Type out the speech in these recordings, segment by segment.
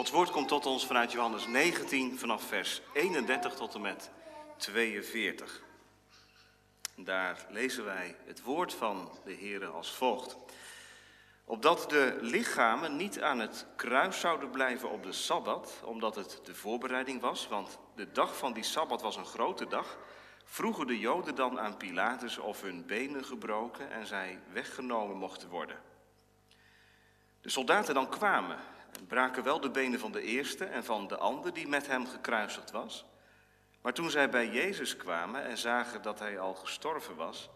Gods woord komt tot ons vanuit Johannes 19 vanaf vers 31 tot en met 42. Daar lezen wij het woord van de Heer als volgt. Opdat de lichamen niet aan het kruis zouden blijven op de Sabbat, omdat het de voorbereiding was, want de dag van die Sabbat was een grote dag, vroegen de Joden dan aan Pilatus of hun benen gebroken en zij weggenomen mochten worden. De soldaten dan kwamen en braken wel de benen van de eerste en van de ander die met hem gekruisigd was. Maar toen zij bij Jezus kwamen en zagen dat hij al gestorven was,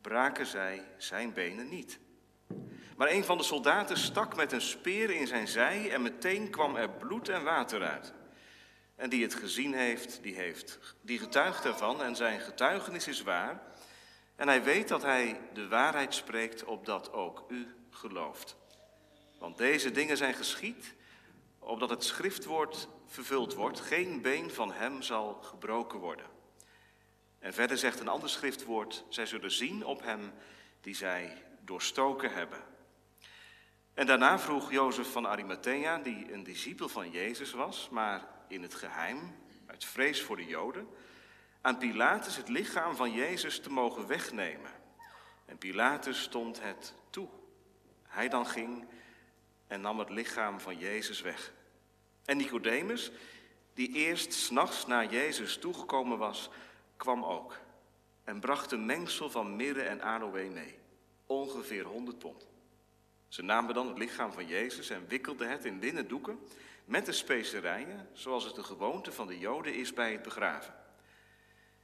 braken zij zijn benen niet. Maar een van de soldaten stak met een speer in zijn zij en meteen kwam er bloed en water uit. En die het gezien heeft, die, heeft, die getuigt ervan en zijn getuigenis is waar. En hij weet dat hij de waarheid spreekt, opdat ook u gelooft. Want deze dingen zijn geschied, opdat het schriftwoord vervuld wordt. Geen been van hem zal gebroken worden. En verder zegt een ander schriftwoord, zij zullen zien op hem die zij doorstoken hebben. En daarna vroeg Jozef van Arimathea, die een discipel van Jezus was, maar in het geheim, uit vrees voor de Joden, aan Pilatus het lichaam van Jezus te mogen wegnemen. En Pilatus stond het toe. Hij dan ging en nam het lichaam van Jezus weg. En Nicodemus, die eerst s'nachts naar Jezus toegekomen was, kwam ook en bracht een mengsel van mirre en aloë mee, ongeveer 100 pond. Ze namen dan het lichaam van Jezus en wikkelden het in linnen doeken met de specerijen, zoals het de gewoonte van de Joden is bij het begraven.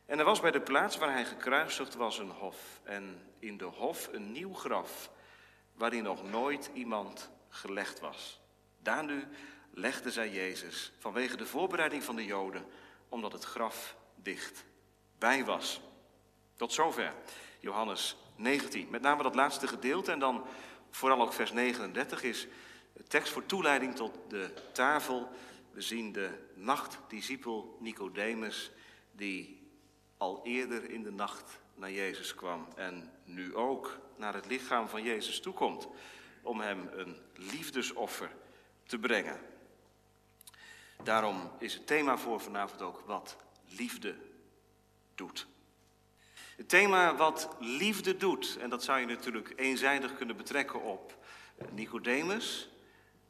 En er was bij de plaats waar hij gekruisigd was een hof en in de hof een nieuw graf, waarin nog nooit iemand gelegd was. Daar nu legden zij Jezus vanwege de voorbereiding van de Joden, omdat het graf dicht bij was. Tot zover Johannes 19. Met name dat laatste gedeelte en dan vooral ook vers 39 is tekst voor toeleiding tot de tafel. We zien de nachtdiscipel Nicodemus, die al eerder in de nacht naar Jezus kwam en nu ook naar het lichaam van Jezus toekomt om hem een liefdesoffer te brengen. Daarom is het thema voor vanavond ook wat liefde doet. Het thema wat liefde doet, en dat zou je natuurlijk eenzijdig kunnen betrekken op Nicodemus,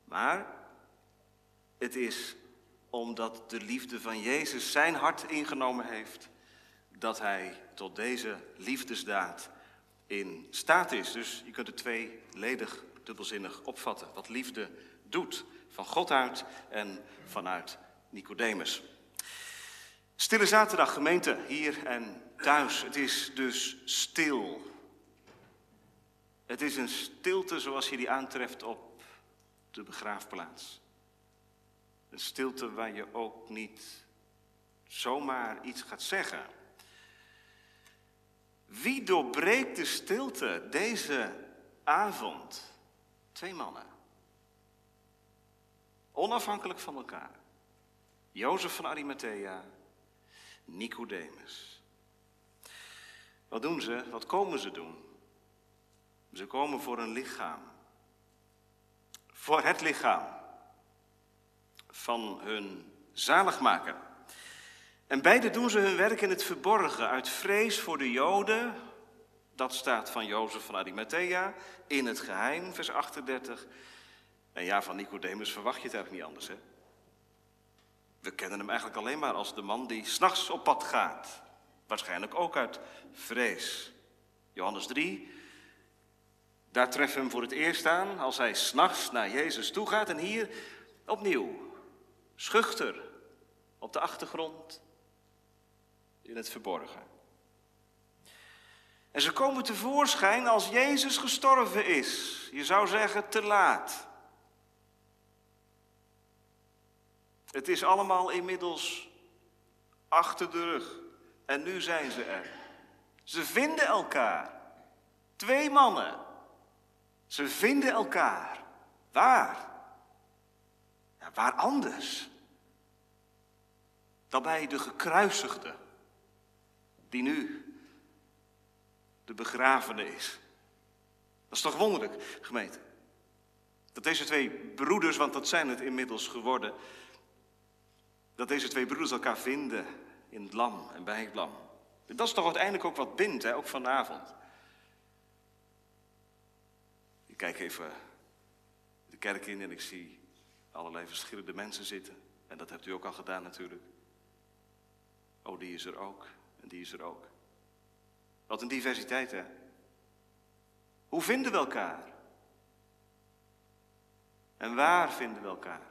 maar het is omdat de liefde van Jezus zijn hart ingenomen heeft, dat hij tot deze liefdesdaad in staat is. Dus je kunt het tweeledig dubbelzinnig opvatten. Wat liefde doet, van God uit en vanuit Nicodemus. Stille zaterdag, gemeente, hier en thuis. Het is dus stil. Het is een stilte zoals je die aantreft op de begraafplaats. Een stilte waar je ook niet zomaar iets gaat zeggen. Wie doorbreekt de stilte deze avond? Twee mannen. Onafhankelijk van elkaar. Jozef van Arimathea, Nicodemus. Wat doen ze? Wat komen ze doen? Ze komen voor een lichaam. Voor het lichaam van hun zaligmaker. En beide doen ze hun werk in het verborgen, uit vrees voor de Joden. Dat staat van Jozef van Arimathea, in het geheim, vers 38. En ja, van Nicodemus verwacht je het eigenlijk niet anders, hè? We kennen hem eigenlijk alleen maar als de man die s'nachts op pad gaat. Waarschijnlijk ook uit vrees. Johannes 3, daar treffen we hem voor het eerst aan als hij s'nachts naar Jezus toe gaat. En hier opnieuw, schuchter, op de achtergrond, in het verborgen. En ze komen tevoorschijn als Jezus gestorven is. Je zou zeggen te laat. Het is allemaal inmiddels achter de rug. En nu zijn ze er. Ze vinden elkaar. Twee mannen. Ze vinden elkaar. Waar? Ja, waar anders? Dan bij de gekruisigde. Die nu de begravene is. Dat is toch wonderlijk, gemeente? Dat deze twee broeders, want dat zijn het inmiddels geworden, dat deze twee broeders elkaar vinden in het lam en bij het lam. Dat is toch uiteindelijk ook wat bindt, hè? ook vanavond. Ik kijk even de kerk in en ik zie allerlei verschillende mensen zitten. En dat hebt u ook al gedaan natuurlijk. Oh, die is er ook. En die is er ook. Wat een diversiteit, hè? Hoe vinden we elkaar? En waar vinden we elkaar?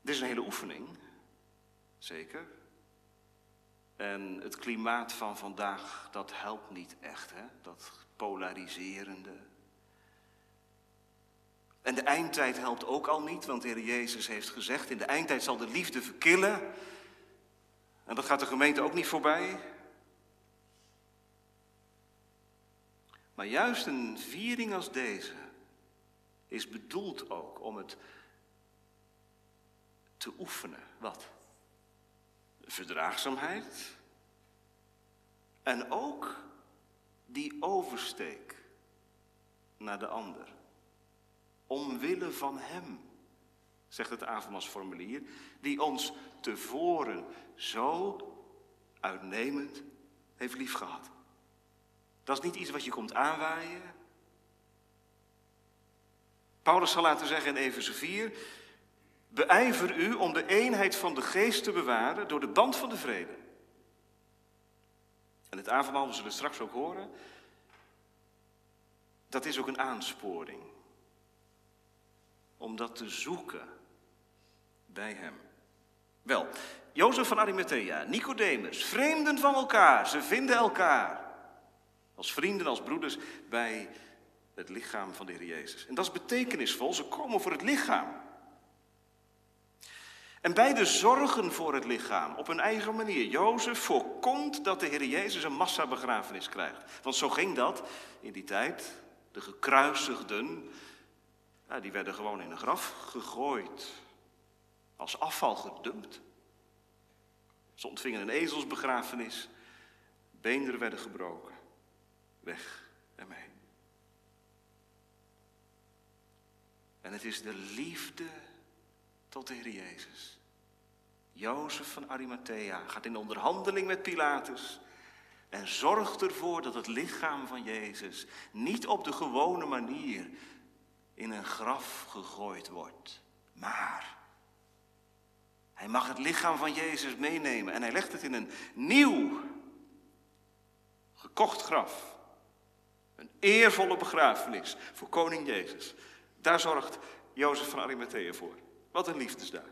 Dit is een hele oefening, zeker. En het klimaat van vandaag, dat helpt niet echt, hè? dat polariserende. En de eindtijd helpt ook al niet, want de Heer Jezus heeft gezegd, in de eindtijd zal de liefde verkillen. En dat gaat de gemeente ook niet voorbij. Maar juist een viering als deze is bedoeld ook om het te oefenen. Wat? Verdraagzaamheid. En ook die oversteek naar de ander. Omwille van Hem, zegt het avondmaalsformulier, die ons tevoren zo uitnemend heeft liefgehad. Dat is niet iets wat je komt aanwaaien. Paulus zal laten zeggen in Efeze 4, beijver u om de eenheid van de geest te bewaren door de band van de vrede. En het avondmaal, we zullen straks ook horen, dat is ook een aansporing. Om dat te zoeken bij hem. Wel, Jozef van Arimathea, Nicodemus, vreemden van elkaar, ze vinden elkaar. Als vrienden, als broeders bij het lichaam van de Heer Jezus. En dat is betekenisvol, ze komen voor het lichaam. En beide zorgen voor het lichaam op hun eigen manier. Jozef voorkomt dat de Heer Jezus een massabegrafenis krijgt. Want zo ging dat in die tijd. De gekruisigden, ja, die werden gewoon in een graf gegooid. Als afval gedumpt. Ze ontvingen een ezelsbegrafenis. Beenderen werden gebroken. Weg ermee. En het is de liefde tot de Heer Jezus. Jozef van Arimathea gaat in onderhandeling met Pilatus en zorgt ervoor dat het lichaam van Jezus niet op de gewone manier in een graf gegooid wordt, maar hij mag het lichaam van Jezus meenemen en hij legt het in een nieuw, gekocht graf. Een eervolle begrafenis voor koning Jezus. Daar zorgt Jozef van Arimathea voor. Wat een liefdesdaad.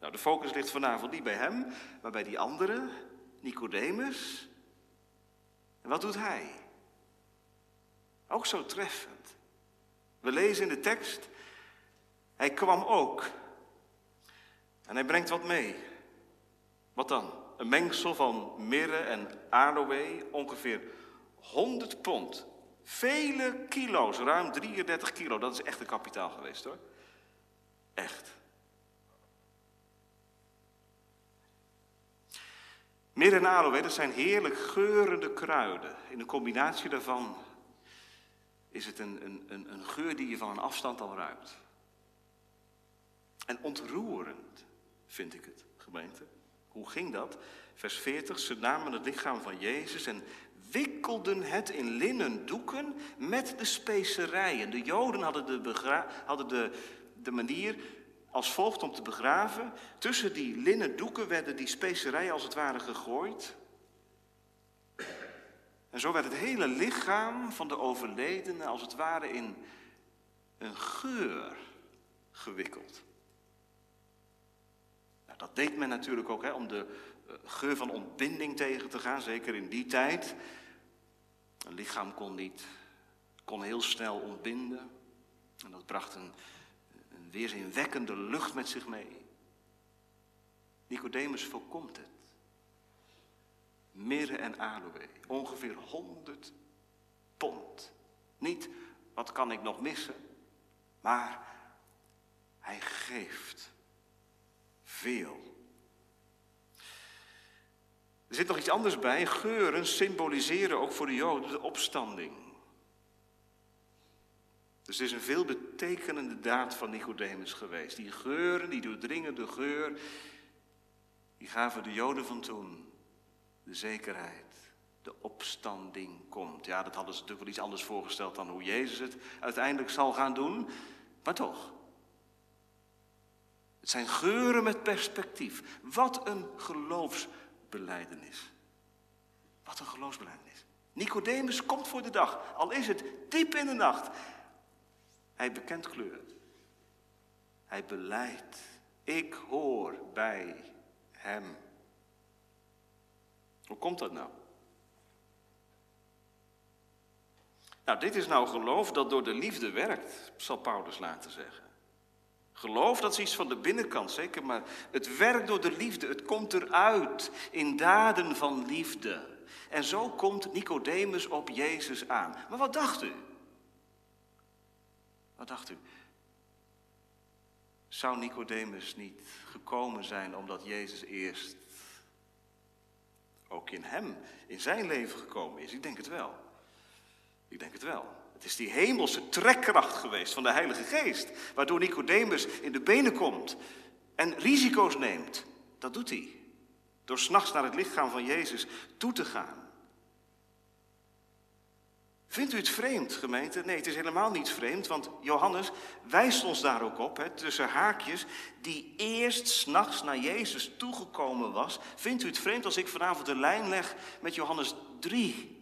Nou, de focus ligt vanavond niet bij hem, maar bij die andere, Nicodemus. En wat doet hij? Ook zo treffend. We lezen in de tekst, hij kwam ook. En hij brengt wat mee. Wat dan? Een mengsel van mirre en aloe, ongeveer 100 pond. Vele kilo's, ruim 33 kilo. Dat is echt een kapitaal geweest hoor. Echt. Mirre en aloe, dat zijn heerlijk geurende kruiden. In de combinatie daarvan is het een, een, een, een geur die je van een afstand al ruikt. En ontroerend vind ik het, gemeente. Hoe ging dat? Vers 40, ze namen het lichaam van Jezus en wikkelden het in linnen doeken met de specerijen. De Joden hadden de, hadden de, de manier als volgt om te begraven. Tussen die linnen doeken werden die specerijen als het ware gegooid. En zo werd het hele lichaam van de overledene als het ware in een geur gewikkeld. Dat deed men natuurlijk ook hè, om de eh, geur van ontbinding tegen te gaan, zeker in die tijd. Een lichaam kon niet, kon heel snel ontbinden. En dat bracht een, een weerzinwekkende lucht met zich mee. Nicodemus voorkomt het. Mirre en aloe, ongeveer 100 pond. Niet wat kan ik nog missen, maar hij geeft veel. Er zit nog iets anders bij. Geuren symboliseren ook voor de Joden de opstanding. Dus het is een veelbetekenende daad van Nicodemus geweest. Die geuren, die doordringende geur, die gaven de Joden van toen de zekerheid. De opstanding komt. Ja, dat hadden ze natuurlijk wel iets anders voorgesteld dan hoe Jezus het uiteindelijk zal gaan doen. Maar toch. Het zijn geuren met perspectief. Wat een geloofsbeleidenis. Wat een geloofsbeleidenis. Nicodemus komt voor de dag, al is het diep in de nacht. Hij bekent kleur. Hij beleidt. Ik hoor bij hem. Hoe komt dat nou? Nou, dit is nou geloof dat door de liefde werkt, zal Paulus laten zeggen. Geloof, dat is iets van de binnenkant, zeker, maar het werkt door de liefde. Het komt eruit in daden van liefde. En zo komt Nicodemus op Jezus aan. Maar wat dacht u? Wat dacht u? Zou Nicodemus niet gekomen zijn omdat Jezus eerst ook in hem, in zijn leven gekomen is? Ik denk het wel. Ik denk het wel. Het is die hemelse trekkracht geweest van de Heilige Geest, waardoor Nicodemus in de benen komt en risico's neemt. Dat doet hij. Door s'nachts naar het lichaam van Jezus toe te gaan. Vindt u het vreemd, gemeente? Nee, het is helemaal niet vreemd, want Johannes wijst ons daar ook op, hè, tussen haakjes, die eerst s'nachts naar Jezus toegekomen was. Vindt u het vreemd als ik vanavond de lijn leg met Johannes 3?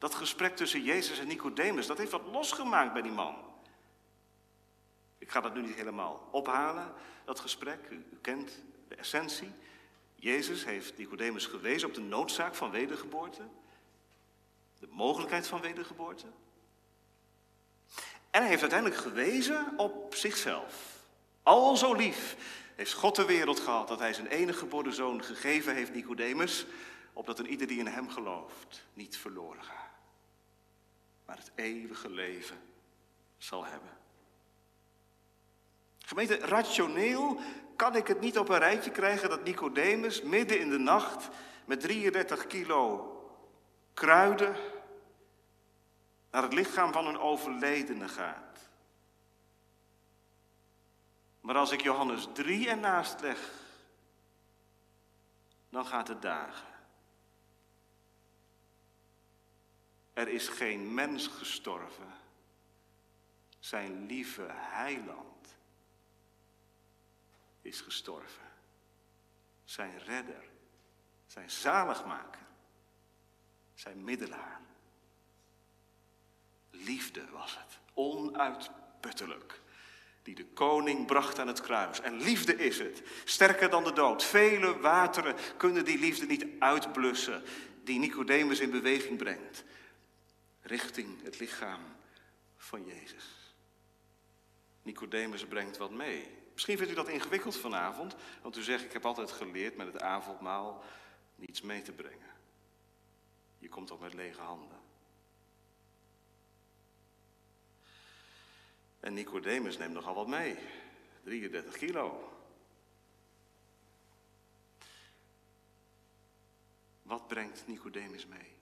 Dat gesprek tussen Jezus en Nicodemus, dat heeft wat losgemaakt bij die man. Ik ga dat nu niet helemaal ophalen, dat gesprek. U, kent de essentie. Jezus heeft Nicodemus gewezen op de noodzaak van wedergeboorte. De mogelijkheid van wedergeboorte. En hij heeft uiteindelijk gewezen op zichzelf. Al zo lief heeft God de wereld gehad dat hij zijn enige geboren zoon gegeven heeft, Nicodemus, opdat een ieder die in hem gelooft niet verloren gaat, maar het eeuwige leven zal hebben. Gemeente, rationeel kan ik het niet op een rijtje krijgen dat Nicodemus midden in de nacht met 33 kilo kruiden naar het lichaam van een overledene gaat. Maar als ik Johannes 3 ernaast leg, dan gaat het dagen. Er is geen mens gestorven. Zijn lieve heiland is gestorven. Zijn redder, zijn zaligmaker, zijn middelaar. Liefde was het, onuitputtelijk, die de koning bracht aan het kruis. En liefde is het, sterker dan de dood. Vele wateren kunnen die liefde niet uitblussen, die Nicodemus in beweging brengt, richting het lichaam van Jezus. Nicodemus brengt wat mee. Misschien vindt u dat ingewikkeld vanavond, want u zegt: Ik heb altijd geleerd met het avondmaal niets mee te brengen. Je komt ook met lege handen. En Nicodemus neemt nogal wat mee. 33 kilo. Wat brengt Nicodemus mee?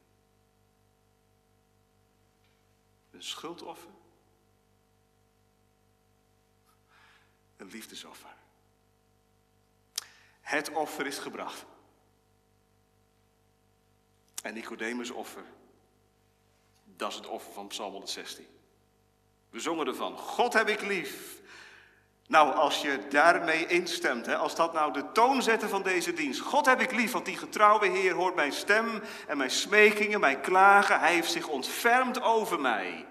Een schuldoffer? Een liefdesoffer. Het offer is gebracht. En Nicodemus offer, dat is het offer van Psalm 116. We zongen ervan, God heb ik lief. Nou, als je daarmee instemt, hè, als dat nou de toon zetten van deze dienst. God heb ik lief, want die getrouwe Heer hoort mijn stem en mijn smekingen, mijn klagen. Hij heeft zich ontfermd over mij.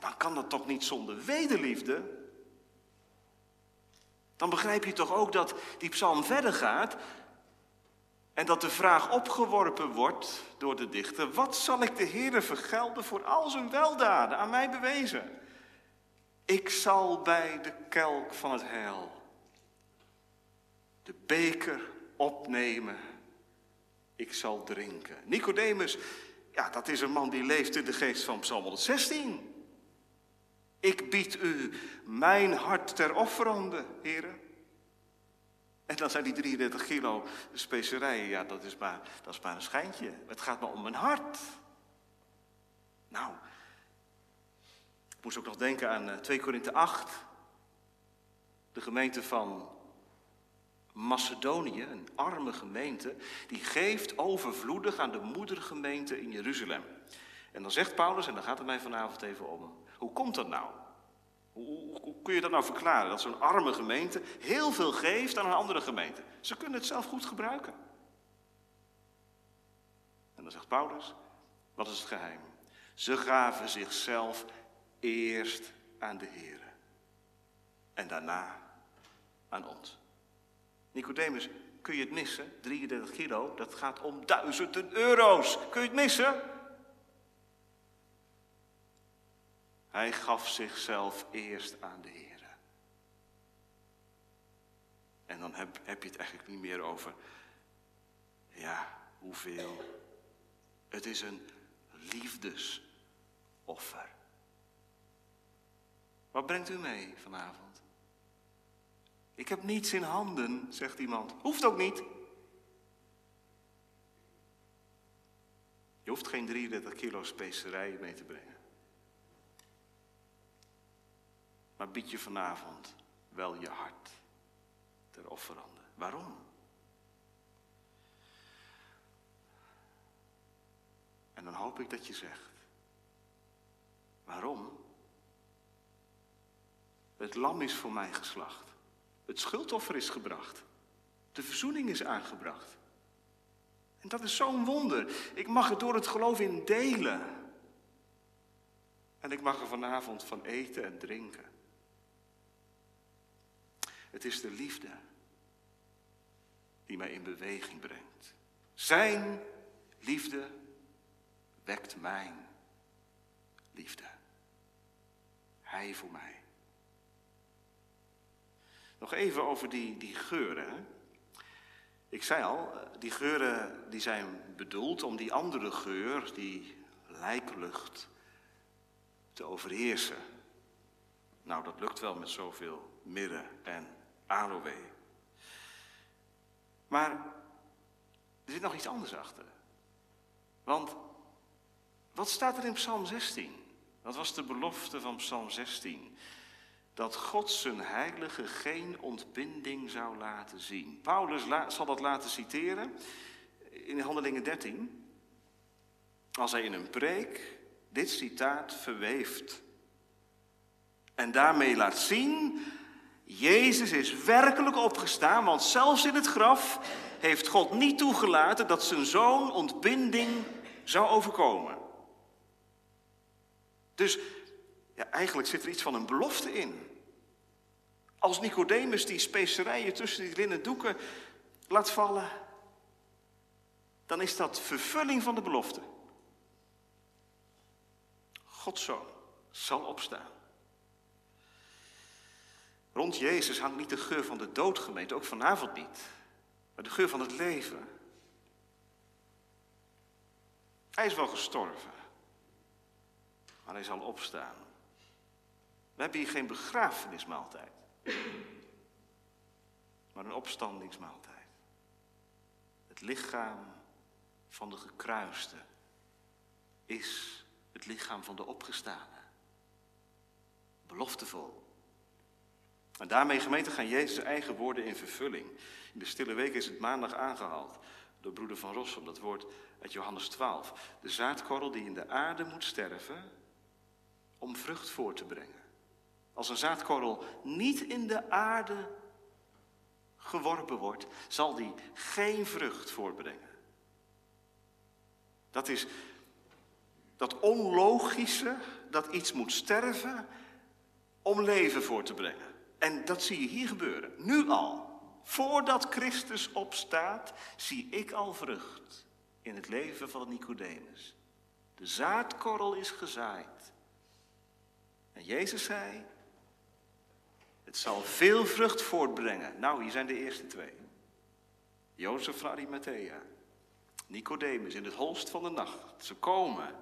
Dan kan dat toch niet zonder wederliefde? Dan begrijp je toch ook dat die psalm verder gaat en dat de vraag opgeworpen wordt door de dichter: wat zal ik de Heer vergelden voor al zijn weldaden aan mij bewezen? Ik zal bij de kelk van het heil de beker opnemen. Ik zal drinken. Nicodemus, ja, dat is een man die leeft in de geest van Psalm 116. Ik bied u mijn hart ter offerande, heren. En dan zijn die 33 kilo specerijen, ja, dat is, maar, dat is maar een schijntje. Het gaat maar om mijn hart. Nou, moest ook nog denken aan 2 eh, Korinthe 8. De gemeente van Macedonië, een arme gemeente, die geeft overvloedig aan de moedergemeente in Jeruzalem. En dan zegt Paulus, en daar gaat het mij vanavond even om, hoe komt dat nou? Hoe, hoe, kun je dat nou verklaren? Dat zo'n arme gemeente heel veel geeft aan een andere gemeente. Ze kunnen het zelf goed gebruiken. En dan zegt Paulus, wat is het geheim? Ze gaven zichzelf eerst aan de Heer. En daarna aan ons. Nicodemus, kun je het missen? 33 kilo, dat gaat om duizenden euro's. Kun je het missen? Hij gaf zichzelf eerst aan de Heer. En dan heb, heb je het eigenlijk niet meer over, ja, hoeveel. Het is een liefdesoffer. Wat brengt u mee vanavond? Ik heb niets in handen, zegt iemand. Hoeft ook niet. Je hoeft geen 33 kilo specerijen mee te brengen. Maar bied je vanavond wel je hart ter offerande. Waarom? En dan hoop ik dat je zegt, waarom? Het lam is voor mij geslacht. Het schuldoffer is gebracht. De verzoening is aangebracht. En dat is zo'n wonder. Ik mag er door het geloof in delen. En ik mag er vanavond van eten en drinken. Het is de liefde die mij in beweging brengt. Zijn liefde wekt mijn liefde. Hij voor mij. Nog even over die, die geuren. Ik zei al, die geuren die zijn bedoeld om die andere geur, die lijklucht, te overheersen. Nou, dat lukt wel met zoveel mirre en aloe. Maar er zit nog iets anders achter. Want wat staat er in Psalm 16? Wat was de belofte van Psalm 16? Dat God zijn heilige geen ontbinding zou laten zien. Paulus zal dat laten citeren in Handelingen 13. Als hij in een preek dit citaat verweeft. En daarmee laat zien Jezus is werkelijk opgestaan, want zelfs in het graf heeft God niet toegelaten dat zijn zoon ontbinding zou overkomen. Dus eigenlijk zit er iets van een belofte in. Als Nicodemus die specerijen tussen die linnen doeken laat vallen, dan is dat vervulling van de belofte. Gods zoon zal opstaan. Rond Jezus hangt niet de geur van de dood gemeente, ook vanavond niet, maar de geur van het leven. Hij is wel gestorven, maar hij zal opstaan. We hebben hier geen begrafenismaaltijd, maar een opstandingsmaaltijd. Het lichaam van de gekruiste is het lichaam van de opgestane. Beloftevol. En daarmee, gemeente, gaan Jezus' eigen woorden in vervulling. In de stille week is het maandag aangehaald door broeder van Rossum, dat woord uit Johannes 12. De zaadkorrel die in de aarde moet sterven om vrucht voor te brengen. Als een zaadkorrel niet in de aarde geworpen wordt, zal die geen vrucht voortbrengen. Dat is dat onlogische dat iets moet sterven om leven voor te brengen. En dat zie je hier gebeuren, nu al. Voordat Christus opstaat, zie ik al vrucht in het leven van Nicodemus. De zaadkorrel is gezaaid. En Jezus zei, het zal veel vrucht voortbrengen. Nou, hier zijn de eerste twee. Jozef van Arimathea, Nicodemus in het holst van de nacht. Ze komen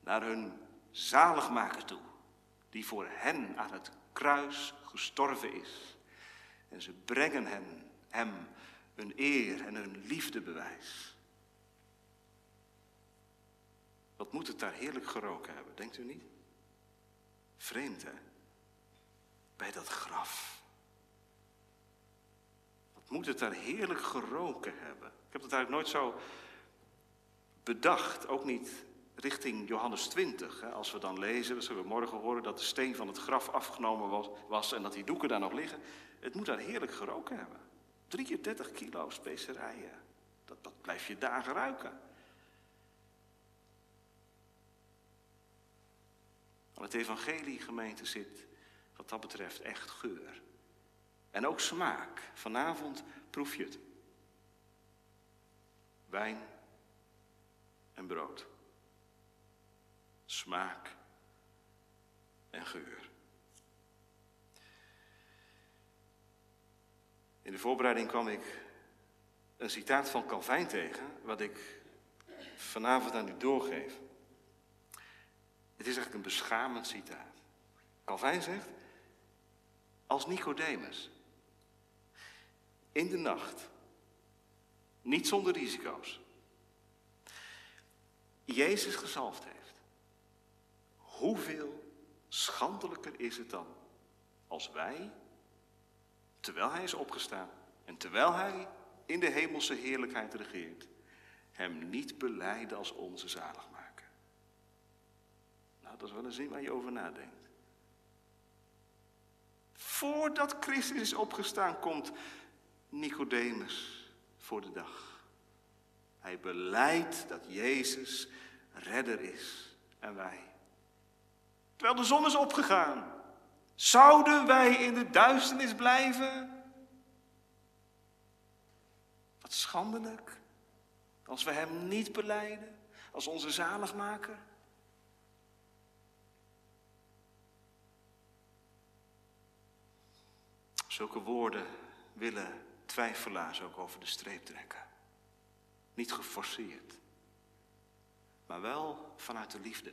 naar hun zaligmaker toe, die voor hen aan het kruis gestorven is. En ze brengen hen, hem hun eer en hun liefdebewijs. Wat moet het daar heerlijk geroken hebben, denkt u niet? Vreemd, hè? Bij dat graf. Wat moet het daar heerlijk geroken hebben? Ik heb het eigenlijk nooit zo bedacht, ook niet richting Johannes 20. Hè. Als we dan lezen, dat zullen we morgen horen, dat de steen van het graf afgenomen was, en dat die doeken daar nog liggen. Het moet daar heerlijk geroken hebben. 33 kilo specerijen. Dat, dat blijf je dagen ruiken. Aan het evangelie gemeente zit wat dat betreft echt geur. En ook smaak. Vanavond proef je het. Wijn en brood. Smaak en geur. In de voorbereiding kwam ik een citaat van Calvijn tegen, wat ik vanavond aan u doorgeef. Het is eigenlijk een beschamend citaat. Calvijn zegt, als Nicodemus in de nacht, niet zonder risico's, Jezus gezalfd heeft, hoeveel schandelijker is het dan als wij, terwijl hij is opgestaan en terwijl hij in de hemelse heerlijkheid regeert, hem niet beleiden als onze zaligmaker. Nou, dat is wel een zin waar je over nadenkt. Voordat Christus is opgestaan, komt Nicodemus voor de dag. Hij beleidt dat Jezus redder is en wij. Terwijl de zon is opgegaan, zouden wij in de duisternis blijven? Wat schandelijk als we Hem niet beleiden als onze zaligmaker. Zulke woorden willen twijfelaars ook over de streep trekken. Niet geforceerd, maar wel vanuit de liefde.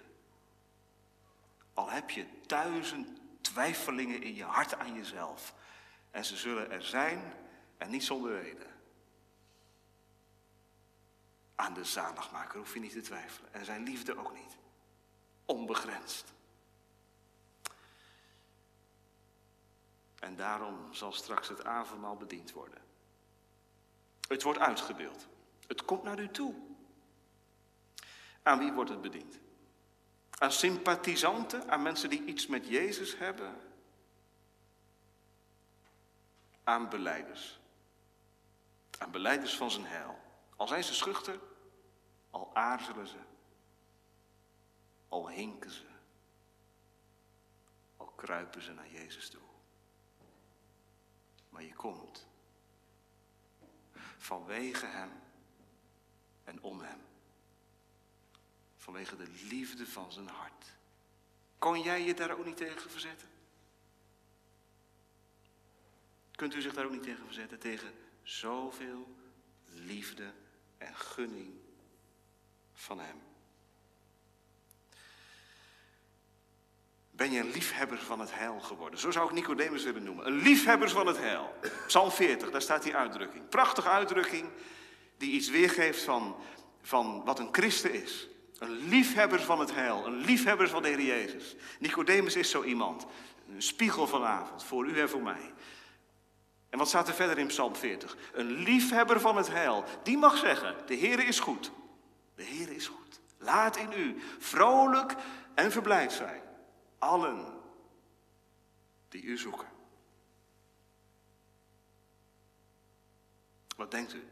Al heb je duizend twijfelingen in je hart aan jezelf. En ze zullen er zijn en niet zonder reden. Aan de zaligmaker hoef je niet te twijfelen. En zijn liefde ook niet. Onbegrensd. En daarom zal straks het avondmaal bediend worden. Het wordt uitgedeeld. Het komt naar u toe. Aan wie wordt het bediend? Aan sympathisanten, aan mensen die iets met Jezus hebben. Aan beleiders. Aan beleiders van zijn heil. Al zijn ze schuchter, al aarzelen ze, al hinken ze, al kruipen ze naar Jezus toe. Maar je komt vanwege Hem en om Hem. Vanwege de liefde van zijn hart. Kon jij je daar ook niet tegen verzetten? Kunt u zich daar ook niet tegen verzetten? Tegen zoveel liefde en gunning van Hem. Ben je een liefhebber van het heil geworden? Zo zou ik Nicodemus willen noemen. Een liefhebber van het heil. Psalm 40, daar staat die uitdrukking. Prachtige uitdrukking die iets weergeeft van, van wat een christen is. Een liefhebber van het heil, een liefhebber van de Heer Jezus. Nicodemus is zo iemand. Een spiegel vanavond, voor u en voor mij. En wat staat er verder in Psalm 40? Een liefhebber van het heil, die mag zeggen, de Heer is goed. De Heer is goed. Laat in u vrolijk en verblijd zijn. Allen die u zoeken. Wat denkt u?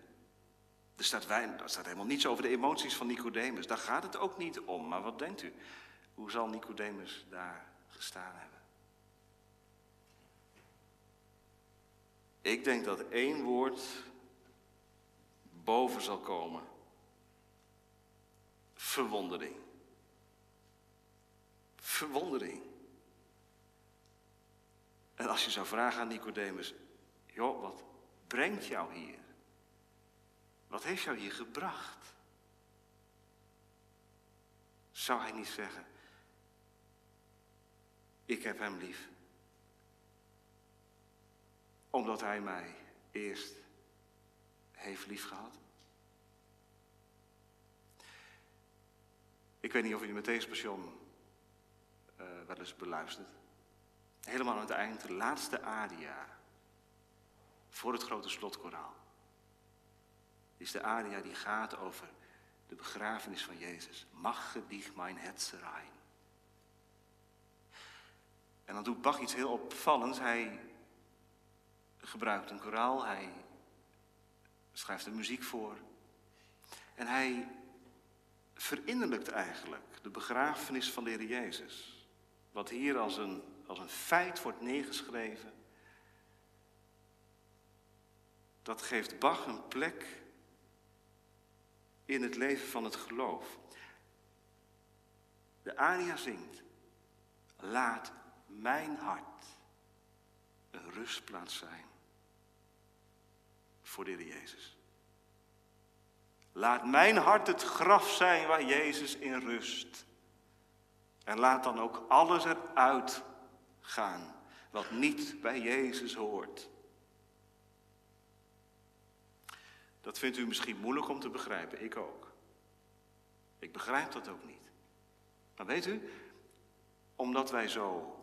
Er staat, er staat helemaal niets over de emoties van Nicodemus. Daar gaat het ook niet om. Maar wat denkt u? Hoe zal Nicodemus daar gestaan hebben? Ik denk dat één woord boven zal komen. Verwondering. Verwondering. En als je zou vragen aan Nicodemus, joh, wat brengt jou hier? Wat heeft jou hier gebracht? Zou hij niet zeggen, ik heb hem lief omdat hij mij eerst heeft liefgehad. Ik weet niet of u Matthäus Passion uh, wel eens beluisterd. Helemaal aan het eind, de laatste aria. Voor het grote slotkoraal. Is de aria die gaat over de begrafenis van Jezus. Mag dich mijn Hetzerijn. En dan doet Bach iets heel opvallends. Hij gebruikt een koraal, hij schrijft de muziek voor. En hij verinnerlijkt eigenlijk de begrafenis van de Jezus. Wat hier als een, als een feit wordt neergeschreven. Dat geeft Bach een plek in het leven van het geloof. De aria zingt. Laat mijn hart een rustplaats zijn voor de Heer Jezus. Laat mijn hart het graf zijn waar Jezus in rust. En laat dan ook alles eruit gaan wat niet bij Jezus hoort. Dat vindt u misschien moeilijk om te begrijpen, ik ook. Ik begrijp dat ook niet. Maar weet u, omdat wij zo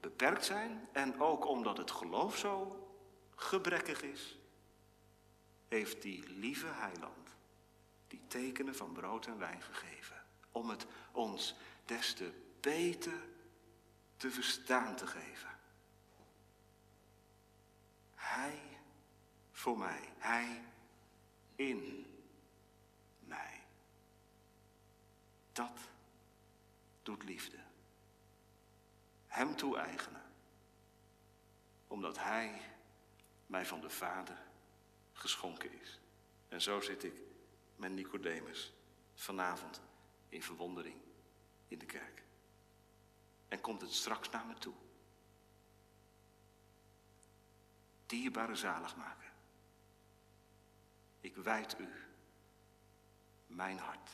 beperkt zijn en ook omdat het geloof zo gebrekkig is, heeft die lieve heiland die tekenen van brood en wijn gegeven. Om het ons des te beter te verstaan te geven. Hij voor mij, hij in mij. Dat doet liefde. Hem toe-eigenen. Omdat hij mij van de Vader geschonken is. En zo zit ik met Nicodemus vanavond in verwondering in de kerk. En komt het straks naar me toe. Dierbare zaligmaker. Ik wijd u mijn hart.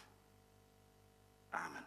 Amen.